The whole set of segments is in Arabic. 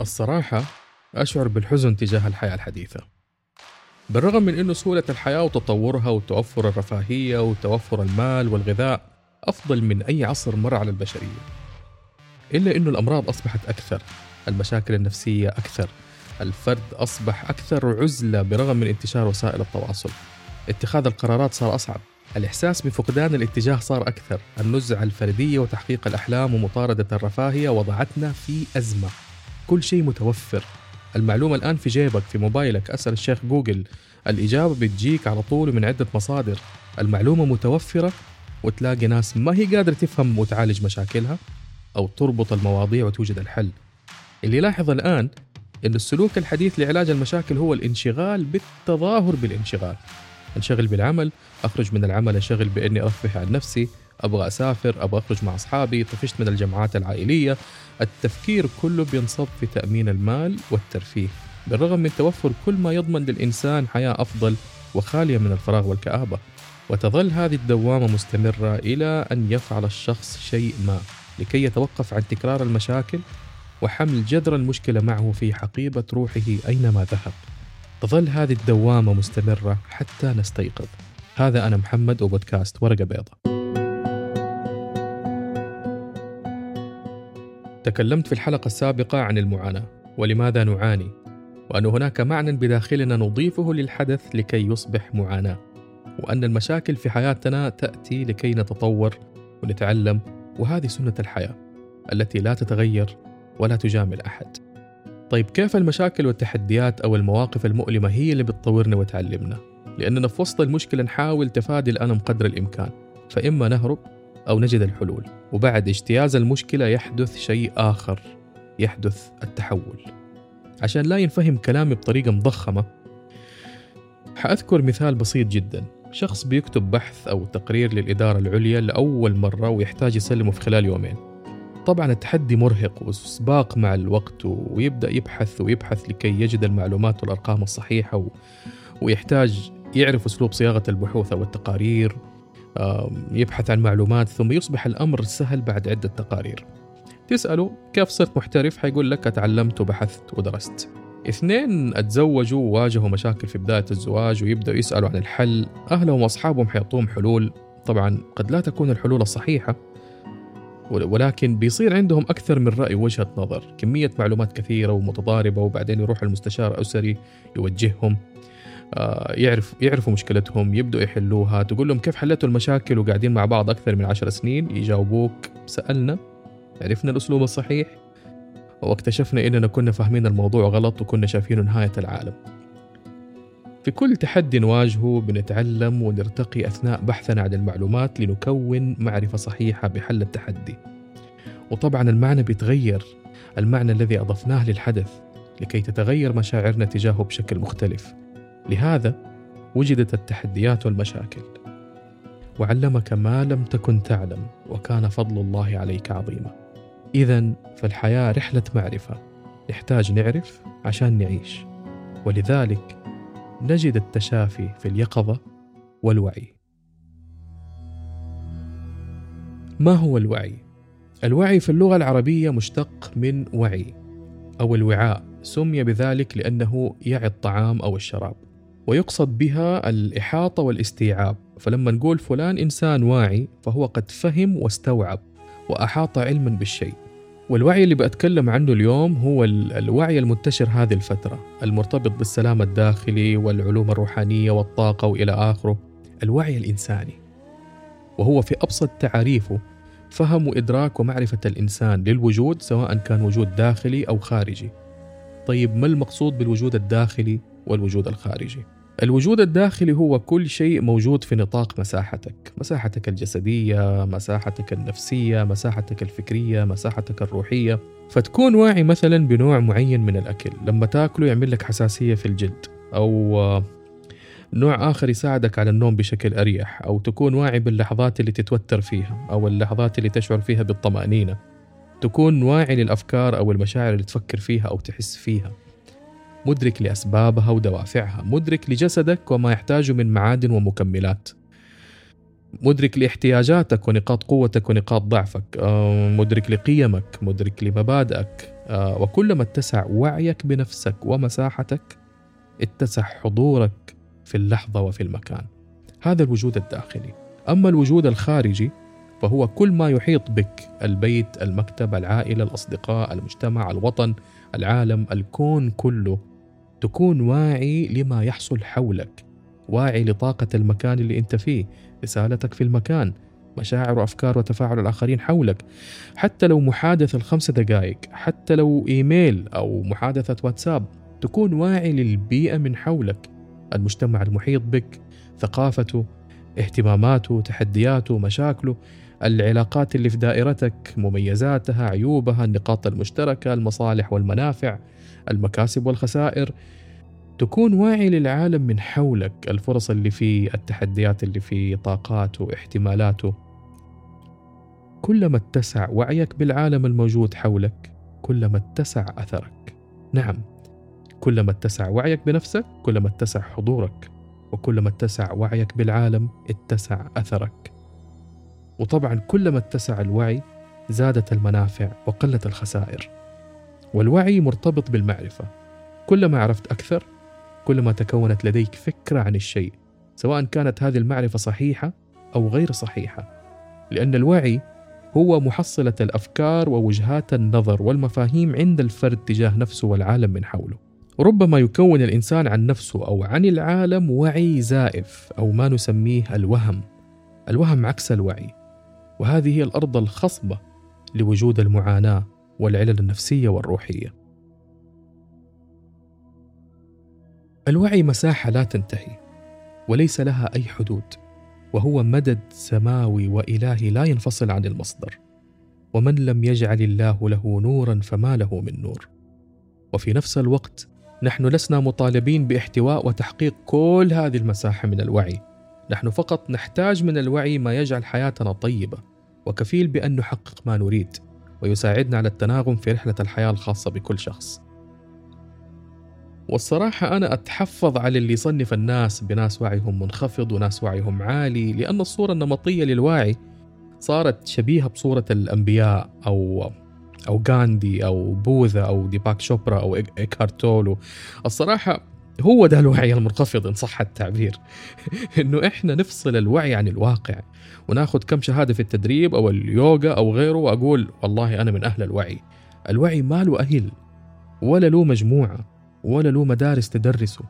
الصراحة أشعر بالحزن تجاه الحياة الحديثة. بالرغم من أنه سهولة الحياة وتطورها وتوفر الرفاهية وتوفر المال والغذاء أفضل من أي عصر مر على البشرية. إلا أنه الأمراض أصبحت أكثر المشاكل النفسية أكثر الفرد أصبح أكثر عزلة برغم من انتشار وسائل التواصل. اتخاذ القرارات صار أصعب الإحساس بفقدان الاتجاه صار أكثر النزعة الفردية وتحقيق الأحلام ومطاردة الرفاهية وضعتنا في أزمة. كل شيء متوفر. المعلومة الآن في جيبك في موبايلك. أسأل الشيخ جوجل الإجابة بتجيك على طول من عدة مصادر. المعلومة متوفرة وتلاقي ناس ما هي قادرة تفهم وتعالج مشاكلها أو تربط المواضيع وتوجد الحل. اللي لاحظ الآن أن السلوك الحديث لعلاج المشاكل هو الانشغال بالتظاهر بالانشغال. انشغل بالعمل أخرج من العمل انشغل بإني أرفه عن نفسي. أبغى أسافر أبغى أخرج مع أصحابي طفشت من الجمعات العائلية. التفكير كله بينصب في تأمين المال والترفيه. بالرغم من توفر كل ما يضمن للإنسان حياة أفضل وخالية من الفراغ والكآبة. وتظل هذه الدوامة مستمرة إلى أن يفعل الشخص شيء ما لكي يتوقف عن تكرار المشاكل وحمل جذر المشكلة معه في حقيبة روحه أينما ذهب. تظل هذه الدوامة مستمرة حتى نستيقظ. هذا أنا محمد وبودكاست ورقة بيضة. تكلمت في الحلقة السابقة عن المعاناة ولماذا نعاني وأن هناك معنى بداخلنا نضيفه للحدث لكي يصبح معاناة وأن المشاكل في حياتنا تأتي لكي نتطور ونتعلم وهذه سنة الحياة التي لا تتغير ولا تجامل أحد طيب كيف المشاكل والتحديات أو المواقف المؤلمة هي اللي بتطورنا وتعلمنا؟ لأننا في وسط المشكلة نحاول تفادي الألم قدر الإمكان فإما نهرب أو نجد الحلول. وبعد اجتياز المشكلة يحدث شيء آخر يحدث التحول. عشان لا ينفهم كلامي بطريقة مضخمة حأذكر مثال بسيط جدا. شخص بيكتب بحث أو تقرير للإدارة العليا لأول مرة ويحتاج يسلمه في خلال يومين. طبعا التحدي مرهق وسباق مع الوقت ويبدأ يبحث ويبحث لكي يجد المعلومات والأرقام الصحيحة و... ويحتاج يعرف أسلوب صياغة البحوث أو التقارير. يبحث عن معلومات ثم يصبح الأمر سهل بعد عدة تقارير. تسأله كيف صرت محترف؟ حيقول لك تعلمت وبحثت ودرست. اثنين أتزوجوا وواجهوا مشاكل في بداية الزواج ويبدأوا يسألوا عن الحل. أهلهم وأصحابهم حيعطوهم حلول. طبعا قد لا تكون الحلول الصحيحة ولكن بيصير عندهم أكثر من رأي وجهة نظر. كمية معلومات كثيرة ومتضاربة وبعدين يروح المستشار أسري يوجههم. يعرف يعرفوا مشكلتهم يبدوا يحلوها. تقول لهم كيف حليتوا المشاكل وقاعدين مع بعض أكثر من عشر سنين؟ يجاوبوك سألنا عرفنا الأسلوب الصحيح واكتشفنا إننا كنا فاهمين الموضوع غلط وكنا شايفينه نهاية العالم. في كل تحدي نواجهه بنتعلم ونرتقي أثناء بحثنا عن المعلومات لنكون معرفة صحيحة بحل التحدي. وطبعا المعنى بيتغير. المعنى الذي أضفناه للحدث لكي تتغير مشاعرنا تجاهه بشكل مختلف. لهذا وجدت التحديات والمشاكل. وعلمك ما لم تكن تعلم وكان فضل الله عليك عظيما. اذا فالحياة رحلة معرفة. نحتاج نعرف عشان نعيش. ولذلك نجد التشافي في اليقظة والوعي. ما هو الوعي؟ الوعي في اللغة العربية مشتق من وعي أو الوعاء. سمي بذلك لأنه يعي الطعام أو الشراب. ويقصد بها الإحاطة والاستيعاب. فلما نقول فلان إنسان واعي فهو قد فهم واستوعب وأحاط علما بالشيء. والوعي اللي بأتكلم عنه اليوم هو الوعي المنتشر هذه الفترة المرتبط بالسلام الداخلي والعلوم الروحانية والطاقة وإلى آخره الوعي الإنساني. وهو في أبسط تعاريفه فهم وإدراك ومعرفة الإنسان للوجود سواء كان وجود داخلي أو خارجي. طيب ما المقصود بالوجود الداخلي والوجود الخارجي؟ الوجود الداخلي هو كل شيء موجود في نطاق مساحتك. مساحتك الجسدية مساحتك النفسية مساحتك الفكرية مساحتك الروحية. فتكون واعي مثلا بنوع معين من الأكل. لما تاكله يعمل لك حساسية في الجلد. أو نوع آخر يساعدك على النوم بشكل أريح. أو تكون واعي باللحظات اللي تتوتر فيها. أو اللحظات اللي تشعر فيها بالطمأنينة. تكون واعي للأفكار أو المشاعر اللي تفكر فيها أو تحس فيها. مدرك لأسبابها ودوافعها مدرك لجسدك وما يحتاجه من معادن ومكملات. مدرك لاحتياجاتك ونقاط قوتك ونقاط ضعفك مدرك لقيمك مدرك لمبادئك آه، وكلما اتسع وعيك بنفسك ومساحتك اتسع حضورك في اللحظة وفي المكان. هذا الوجود الداخلي. أما الوجود الخارجي فهو كل ما يحيط بك البيت المكتب العائلة الأصدقاء المجتمع الوطن العالم الكون كله. تكون واعي لما يحصل حولك واعي لطاقة المكان اللي أنت فيه رسالتك في المكان مشاعر وأفكار وتفاعل الآخرين حولك. حتى لو محادثة الخمس دقائق حتى لو إيميل أو محادثة واتساب تكون واعي للبيئة من حولك المجتمع المحيط بك ثقافته اهتماماته تحدياته مشاكله العلاقات اللي في دائرتك مميزاتها عيوبها النقاط المشتركة المصالح والمنافع. المكاسب والخسائر تكون واعي للعالم من حولك الفرص اللي فيه التحديات اللي فيه طاقاته احتمالاته. كلما اتسع وعيك بالعالم الموجود حولك كلما اتسع أثرك. نعم كلما اتسع وعيك بنفسك كلما اتسع حضورك وكلما اتسع وعيك بالعالم اتسع أثرك. وطبعا كلما اتسع الوعي زادت المنافع وقلت الخسائر. والوعي مرتبط بالمعرفة. كلما عرفت أكثر كلما تكونت لديك فكرة عن الشيء سواء كانت هذه المعرفة صحيحة أو غير صحيحة. لأن الوعي هو محصلة الأفكار ووجهات النظر والمفاهيم عند الفرد تجاه نفسه والعالم من حوله. ربما يكون الإنسان عن نفسه أو عن العالم وعي زائف أو ما نسميه الوهم. الوهم عكس الوعي وهذه هي الأرض الخصبة لوجود المعاناة. والعلل النفسية والروحية. الوعي مساحة لا تنتهي وليس لها أي حدود وهو مدد سماوي وإلهي لا ينفصل عن المصدر ومن لم يجعل الله له نورا فما له من نور. وفي نفس الوقت نحن لسنا مطالبين باحتواء وتحقيق كل هذه المساحة من الوعي. نحن فقط نحتاج من الوعي ما يجعل حياتنا طيبة وكفيل بأن نحقق ما نريد. ويساعدنا على التناغم في رحلة الحياة الخاصة بكل شخص. والصراحة أنا أتحفظ على اللي يصنف الناس بناس وعيهم منخفض وناس وعيهم عالي لأن الصورة النمطية للواعي صارت شبيهة بصورة الأنبياء أو أو غاندي أو بوذا أو ديباك شوبرا أو إيكارت تولي الصراحة هو ده الوعي المنخفض إن صح التعبير. إنه إحنا نفصل الوعي عن الواقع وناخذ كم شهادة في التدريب أو اليوغا أو غيره وأقول والله أنا من أهل الوعي. الوعي ما له أهل ولا له مجموعة ولا له مدارس تدرسه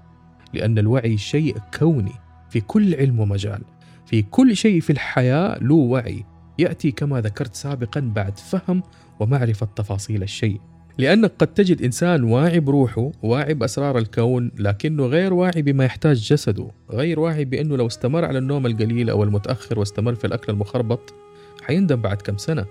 لأن الوعي شيء كوني في كل علم ومجال. في كل شيء في الحياة له وعي. يأتي كما ذكرت سابقا بعد فهم ومعرفة تفاصيل الشيء. لأنك قد تجد إنسان واعي بروحه واعي بأسرار الكون لكنه غير واعي بما يحتاج جسده غير واعي بأنه لو استمر على النوم القليل أو المتأخر واستمر في الأكل المخربط حيندم بعد كم سنة.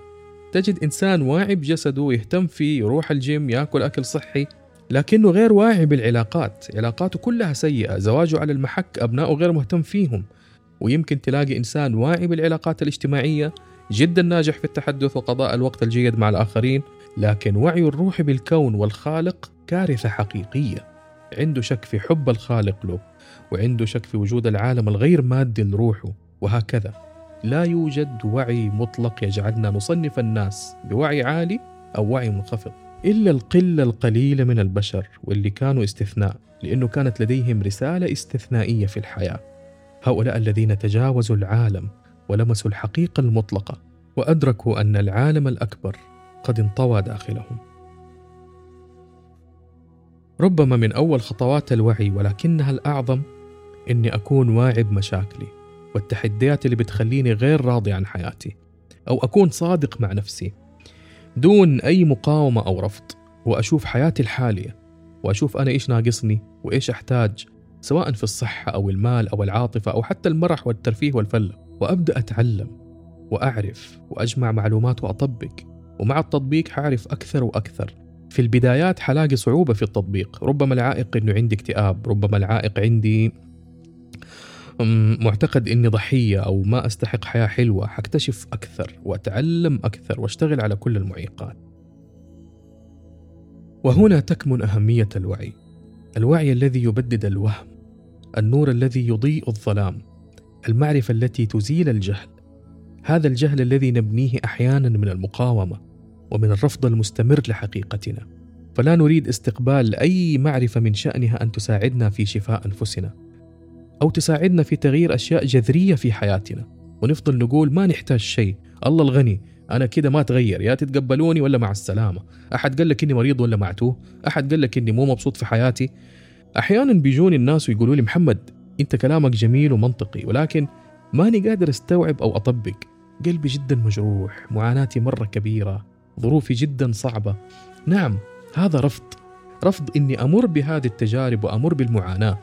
تجد إنسان واعي بجسده يهتم فيه يروح الجيم يأكل أكل صحي لكنه غير واعي بالعلاقات. علاقاته كلها سيئة زواجه على المحك أبنائه غير مهتم فيهم. ويمكن تلاقي إنسان واعي بالعلاقات الاجتماعية جدا ناجح في التحدث وقضاء الوقت الجيد مع الآخرين لكن وعي الروح بالكون والخالق كارثة حقيقية. عنده شك في حب الخالق له وعنده شك في وجود العالم الغير مادي لروحه وهكذا. لا يوجد وعي مطلق يجعلنا نصنف الناس بوعي عالي أو وعي منخفض. إلا القلة القليلة من البشر واللي كانوا استثناء لأنه كانت لديهم رسالة استثنائية في الحياة. هؤلاء الذين تجاوزوا العالم ولمسوا الحقيقة المطلقة وأدركوا أن العالم الأكبر قد انطوى داخلهم. ربما من أول خطوات الوعي ولكنها الأعظم إني أكون واعي بمشاكلي والتحديات اللي بتخليني غير راضي عن حياتي أو أكون صادق مع نفسي دون أي مقاومة أو رفض وأشوف حياتي الحالية وأشوف أنا إيش ناقصني وإيش أحتاج سواء في الصحة أو المال أو العاطفة أو حتى المرح والترفيه والفلة وأبدأ أتعلم وأعرف وأجمع معلومات وأطبق ومع التطبيق حعرف أكثر وأكثر في البدايات حلاقي صعوبة في التطبيق ربما العائق أنه عندي اكتئاب ربما العائق عندي معتقد إني ضحية أو ما أستحق حياة حلوة حكتشف أكثر وأتعلم أكثر وأشتغل على كل المعيقات. وهنا تكمن أهمية الوعي. الوعي الذي يبدد الوهم، النور الذي يضيء الظلام، المعرفة التي تزيل الجهل. هذا الجهل الذي نبنيه أحيانا من المقاومة ومن الرفض المستمر لحقيقتنا. فلا نريد استقبال أي معرفة من شأنها أن تساعدنا في شفاء أنفسنا أو تساعدنا في تغيير أشياء جذرية في حياتنا. ونفضل نقول ما نحتاج شيء. الله الغني أنا كده ما أتغير. يا تتقبلوني ولا مع السلامة؟ أحد قال لك إني مريض ولا معتوه؟ أحد قال لك إني مو مبسوط في حياتي؟ أحيانا بيجوني الناس ويقولوا لي محمد أنت كلامك جميل ومنطقي ولكن ماني قادر أستوعب أو أطبق قلبي جدا مجروح معاناتي مرة كبيرة ظروفي جدا صعبة. نعم هذا رفض. رفض إني أمر بهذه التجارب وأمر بالمعاناة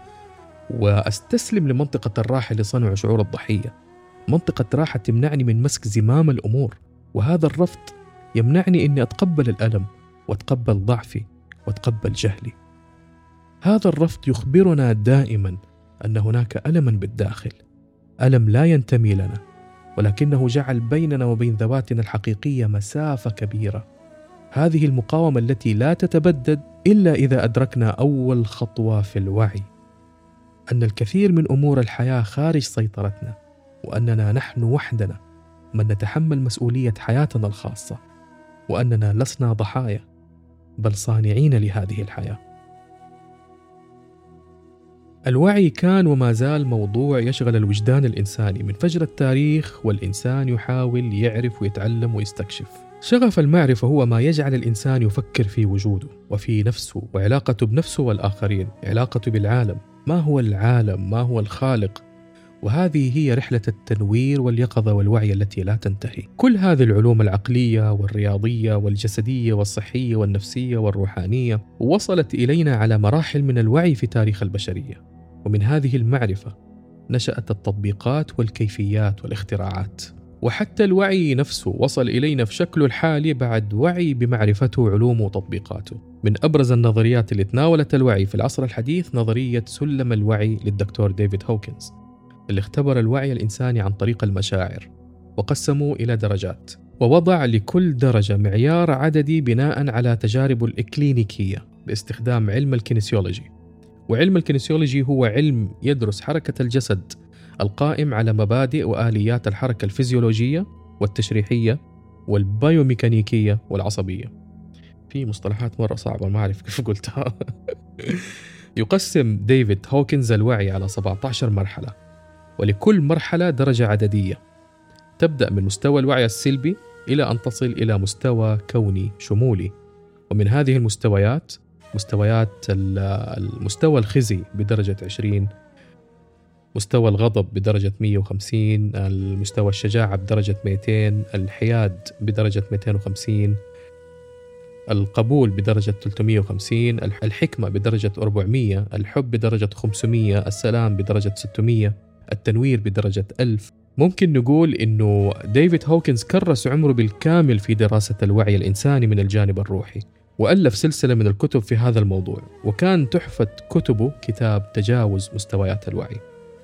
وأستسلم لمنطقة الراحة لصنع شعور الضحية. منطقة راحة تمنعني من مسك زمام الأمور وهذا الرفض يمنعني إني أتقبل الألم وأتقبل ضعفي وأتقبل جهلي. هذا الرفض يخبرنا دائما أن هناك الما بالداخل ألم لا ينتمي لنا. ولكنه جعل بيننا وبين ذواتنا الحقيقية مسافة كبيرة. هذه المقاومة التي لا تتبدد إلا إذا أدركنا أول خطوة في الوعي. أن الكثير من أمور الحياة خارج سيطرتنا وأننا نحن وحدنا من نتحمل مسؤولية حياتنا الخاصة وأننا لسنا ضحايا بل صانعين لهذه الحياة. الوعي كان وما زال موضوع يشغل الوجدان الإنساني من فجر التاريخ والإنسان يحاول يعرف ويتعلم ويستكشف. شغف المعرفة هو ما يجعل الإنسان يفكر في وجوده وفي نفسه وعلاقته بنفسه والآخرين علاقته بالعالم ما هو العالم ما هو الخالق. وهذه هي رحلة التنوير واليقظة والوعي التي لا تنتهي. كل هذه العلوم العقلية والرياضية والجسدية والصحية والنفسية والروحانية وصلت إلينا على مراحل من الوعي في تاريخ البشرية. ومن هذه المعرفة نشأت التطبيقات والكيفيات والاختراعات. وحتى الوعي نفسه وصل إلينا في شكله الحالي بعد وعي بمعرفته علومه وتطبيقاته. من أبرز النظريات اللي تناولت الوعي في العصر الحديث نظرية سلم الوعي للدكتور ديفيد هوكنز اللي اختبر الوعي الإنساني عن طريق المشاعر وقسمه إلى درجات ووضع لكل درجة معيار عددي بناء على تجاربه الإكلينيكية باستخدام علم الكينيسيولوجي وعلم الكينيسيولوجي هو علم يدرس حركة الجسد القائم على مبادئ وآليات الحركة الفيزيولوجية والتشريحية والبايوميكانيكيه والعصبية. في مصطلحات مرة صعبة ما أعرف كيف قلتها. يقسم ديفيد هوكنز الوعي على 17 مرحلة ولكل مرحلة درجة عددية. تبدأ من مستوى الوعي السلبي إلى أن تصل إلى مستوى كوني شمولي. ومن هذه المستويات مستويات المستوى الخزي بدرجة 20 مستوى الغضب بدرجة 150 المستوى الشجاعة بدرجة 200 الحياد بدرجة 250 القبول بدرجة 350 الحكمة بدرجة 400 الحب بدرجة 500 السلام بدرجة 600 التنوير بدرجة 1000 ممكن نقول إنه ديفيد هوكنز كرس عمره بالكامل في دراسة الوعي الإنساني من الجانب الروحي. وألف سلسلة من الكتب في هذا الموضوع وكان تحفة كتبه كتاب تجاوز مستويات الوعي.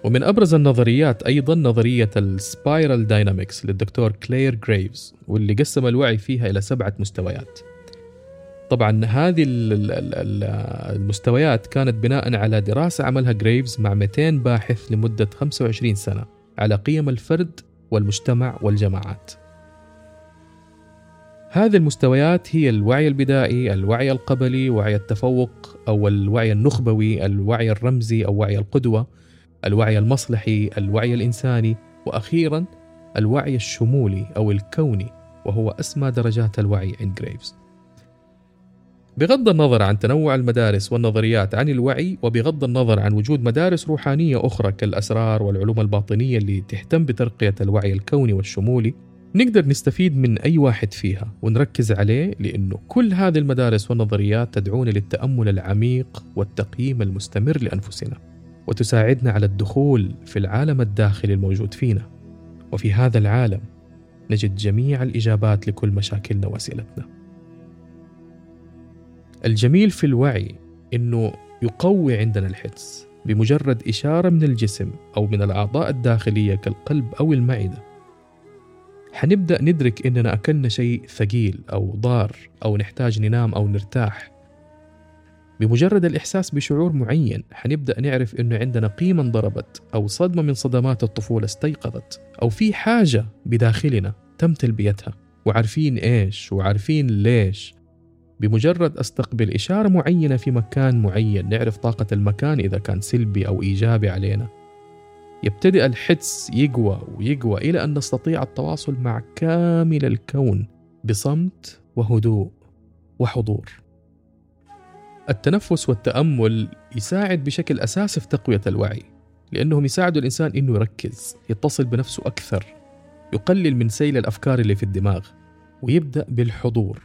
ومن أبرز النظريات أيضا نظرية ال spiral dynamics للدكتور كلير جريفز واللي قسم الوعي فيها إلى سبعة مستويات. طبعا هذه المستويات كانت بناء على دراسة عملها جريفز مع 200 باحث لمدة 25 سنة على قيم الفرد والمجتمع والجماعات. هذه المستويات هي الوعي البدائي، الوعي القبلي، وعي التفوق أو الوعي النخبوي، الوعي الرمزي أو وعي القدوة، الوعي المصلحي الوعي الإنساني وأخيرا الوعي الشمولي أو الكوني وهو أسمى درجات الوعي عند جريفز بغض النظر عن تنوع المدارس والنظريات عن الوعي وبغض النظر عن وجود مدارس روحانية أخرى كالأسرار والعلوم الباطنية اللي تهتم بترقية الوعي الكوني والشمولي نقدر نستفيد من أي واحد فيها ونركز عليه لأنه كل هذه المدارس والنظريات تدعونا للتأمل العميق والتقييم المستمر لأنفسنا وتساعدنا على الدخول في العالم الداخلي الموجود فينا. وفي هذا العالم نجد جميع الإجابات لكل مشاكلنا وأسئلتنا. الجميل في الوعي إنه يقوي عندنا الحس بمجرد إشارة من الجسم أو من الأعضاء الداخلية كالقلب أو المعدة. حنبدأ ندرك إننا أكلنا شيء ثقيل أو ضار أو نحتاج ننام أو نرتاح. بمجرد الإحساس بشعور معين حنبدأ نعرف إنه عندنا قيمة انضربت أو صدمة من صدمات الطفولة استيقظت أو في حاجة بداخلنا تم تلبيتها. وعارفين إيش وعارفين ليش. بمجرد أستقبل إشارة معينة في مكان معين نعرف طاقة المكان إذا كان سلبي أو إيجابي علينا. يبتدئ الحدس يقوى ويقوى إلى أن نستطيع التواصل مع كامل الكون بصمت وهدوء وحضور. التنفس والتأمل يساعد بشكل أساسي في تقوية الوعي لأنهم يساعدوا الإنسان إنه يركز يتصل بنفسه أكثر يقلل من سيل الأفكار اللي في الدماغ ويبدأ بالحضور.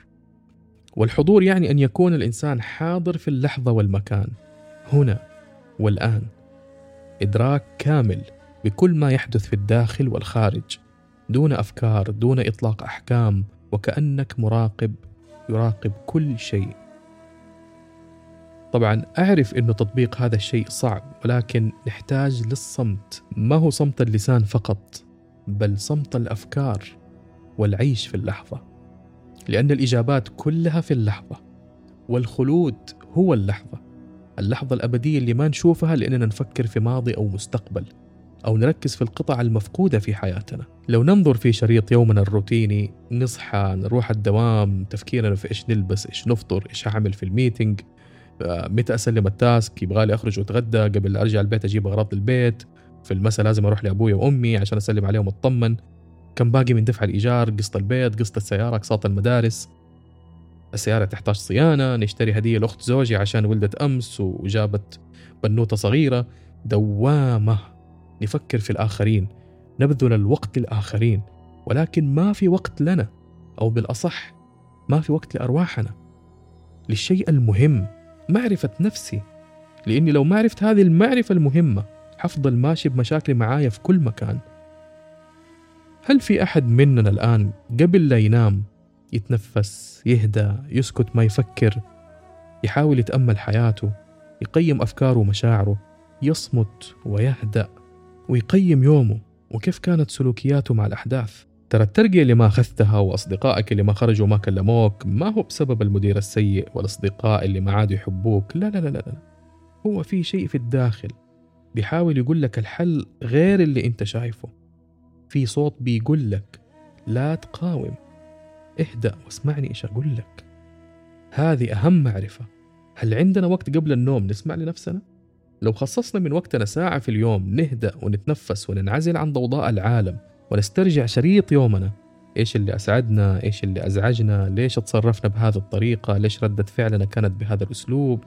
والحضور يعني أن يكون الإنسان حاضر في اللحظة والمكان هنا والآن. إدراك كامل بكل ما يحدث في الداخل والخارج دون أفكار دون إطلاق أحكام وكأنك مراقب يراقب كل شيء. طبعا أعرف إنه تطبيق هذا الشيء صعب ولكن نحتاج للصمت. ما هو صمت اللسان فقط بل صمت الأفكار والعيش في اللحظة. لأن الإجابات كلها في اللحظة والخلود هو اللحظة. اللحظة الأبدية اللي ما نشوفها لأننا نفكر في ماضي أو مستقبل أو نركز في القطع المفقودة في حياتنا. لو ننظر في شريط يومنا الروتيني نصحى نروح الدوام تفكيرنا في إيش نلبس إيش نفطر إيش اعمل في ال meeting متى أسلم ال task يبغى لي أخرج وأتغدى قبل أرجع البيت أجيب أغراض البيت في المساء لازم أروح لأبوي وأمي عشان أسلم عليهم واطمن كم باقي من دفع الإيجار قسط البيت قسط السيارة أقساط المدارس. السيارة تحتاج صيانة نشتري هدية لأخت زوجي عشان ولدت أمس وجابت بنوتة صغيرة دوامة. نفكر في الآخرين نبذل الوقت للآخرين ولكن ما في وقت لنا أو بالأصح ما في وقت لأرواحنا. للشيء المهم معرفة نفسي لأني لو ما عرفت هذه المعرفة المهمة حفضل ماشي بمشاكلي معايا في كل مكان. هل في أحد مننا الآن قبل لا ينام يتنفس يهدى يسكت ما يفكر يحاول يتأمل حياته يقيم أفكاره ومشاعره يصمت ويهدأ ويقيم يومه. وكيف كانت سلوكياته مع الأحداث؟ ترى الترقية اللي ما أخذتها وأصدقائك اللي ما خرجوا وما كلموك ما هو بسبب المدير السيء والأصدقاء اللي ما عادوا يحبوك. لا لا لا لا. هو في شيء في الداخل بيحاول يقول لك الحل غير اللي أنت شايفه. في صوت بيقول لك لا تقاوم. اهدأ واسمعني إيش أقول لك. هذه أهم معرفة. هل عندنا وقت قبل النوم نسمع لنفسنا؟ لو خصصنا من وقتنا ساعة في اليوم نهدأ ونتنفس وننعزل عن ضوضاء العالم ونسترجع شريط يومنا. إيش اللي أسعدنا؟ إيش اللي أزعجنا؟ ليش تصرفنا بهذه الطريقة؟ ليش ردة فعلنا كانت بهذا الأسلوب؟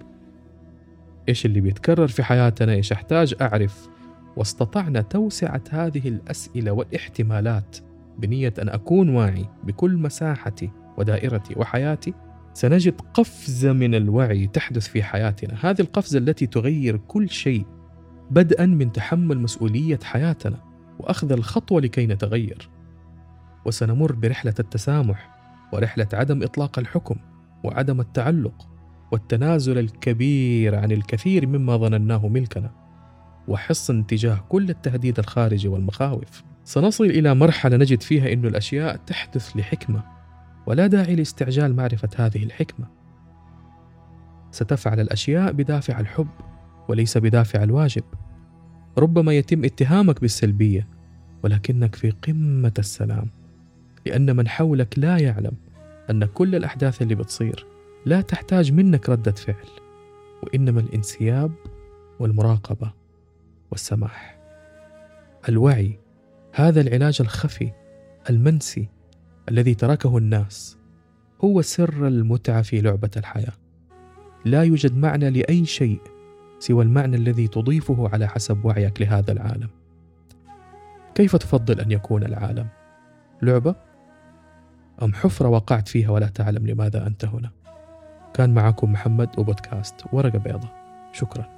إيش اللي بيتكرر في حياتنا؟ إيش أحتاج أعرف؟ واستطعنا توسعة هذه الأسئلة والاحتمالات. بنية أن أكون واعي بكل مساحتي ودائرتي وحياتي. سنجد قفزه من الوعي تحدث في حياتنا. هذه القفزة التي تغير كل شيء بدءا من تحمل مسؤولية حياتنا وأخذ الخطوة لكي نتغير. وسنمر برحلة التسامح ورحلة عدم إطلاق الحكم وعدم التعلق والتنازل الكبير عن الكثير مما ظنناه ملكنا وحصن تجاه كل التهديد الخارجي والمخاوف. سنصل إلى مرحلة نجد فيها إن الأشياء تحدث لحكمة ولا داعي لاستعجال معرفة هذه الحكمة. ستفعل الأشياء بدافع الحب وليس بدافع الواجب. ربما يتم اتهامك بالسلبية ولكنك في قمة السلام لأن من حولك لا يعلم أن كل الأحداث اللي بتصير لا تحتاج منك ردة فعل وإنما الانسياب والمراقبة والسماح. الوعي هذا العلاج الخفي المنسي الذي تركه الناس هو سر المتعة في لعبة الحياة. لا يوجد معنى لأي شيء سوى المعنى الذي تضيفه على حسب وعيك لهذا العالم. كيف تفضل أن يكون العالم؟ لعبة؟ أم حفرة وقعت فيها ولا تعلم لماذا أنت هنا؟ كان معكم محمد وبودكاست ورقة بيضاء شكرا.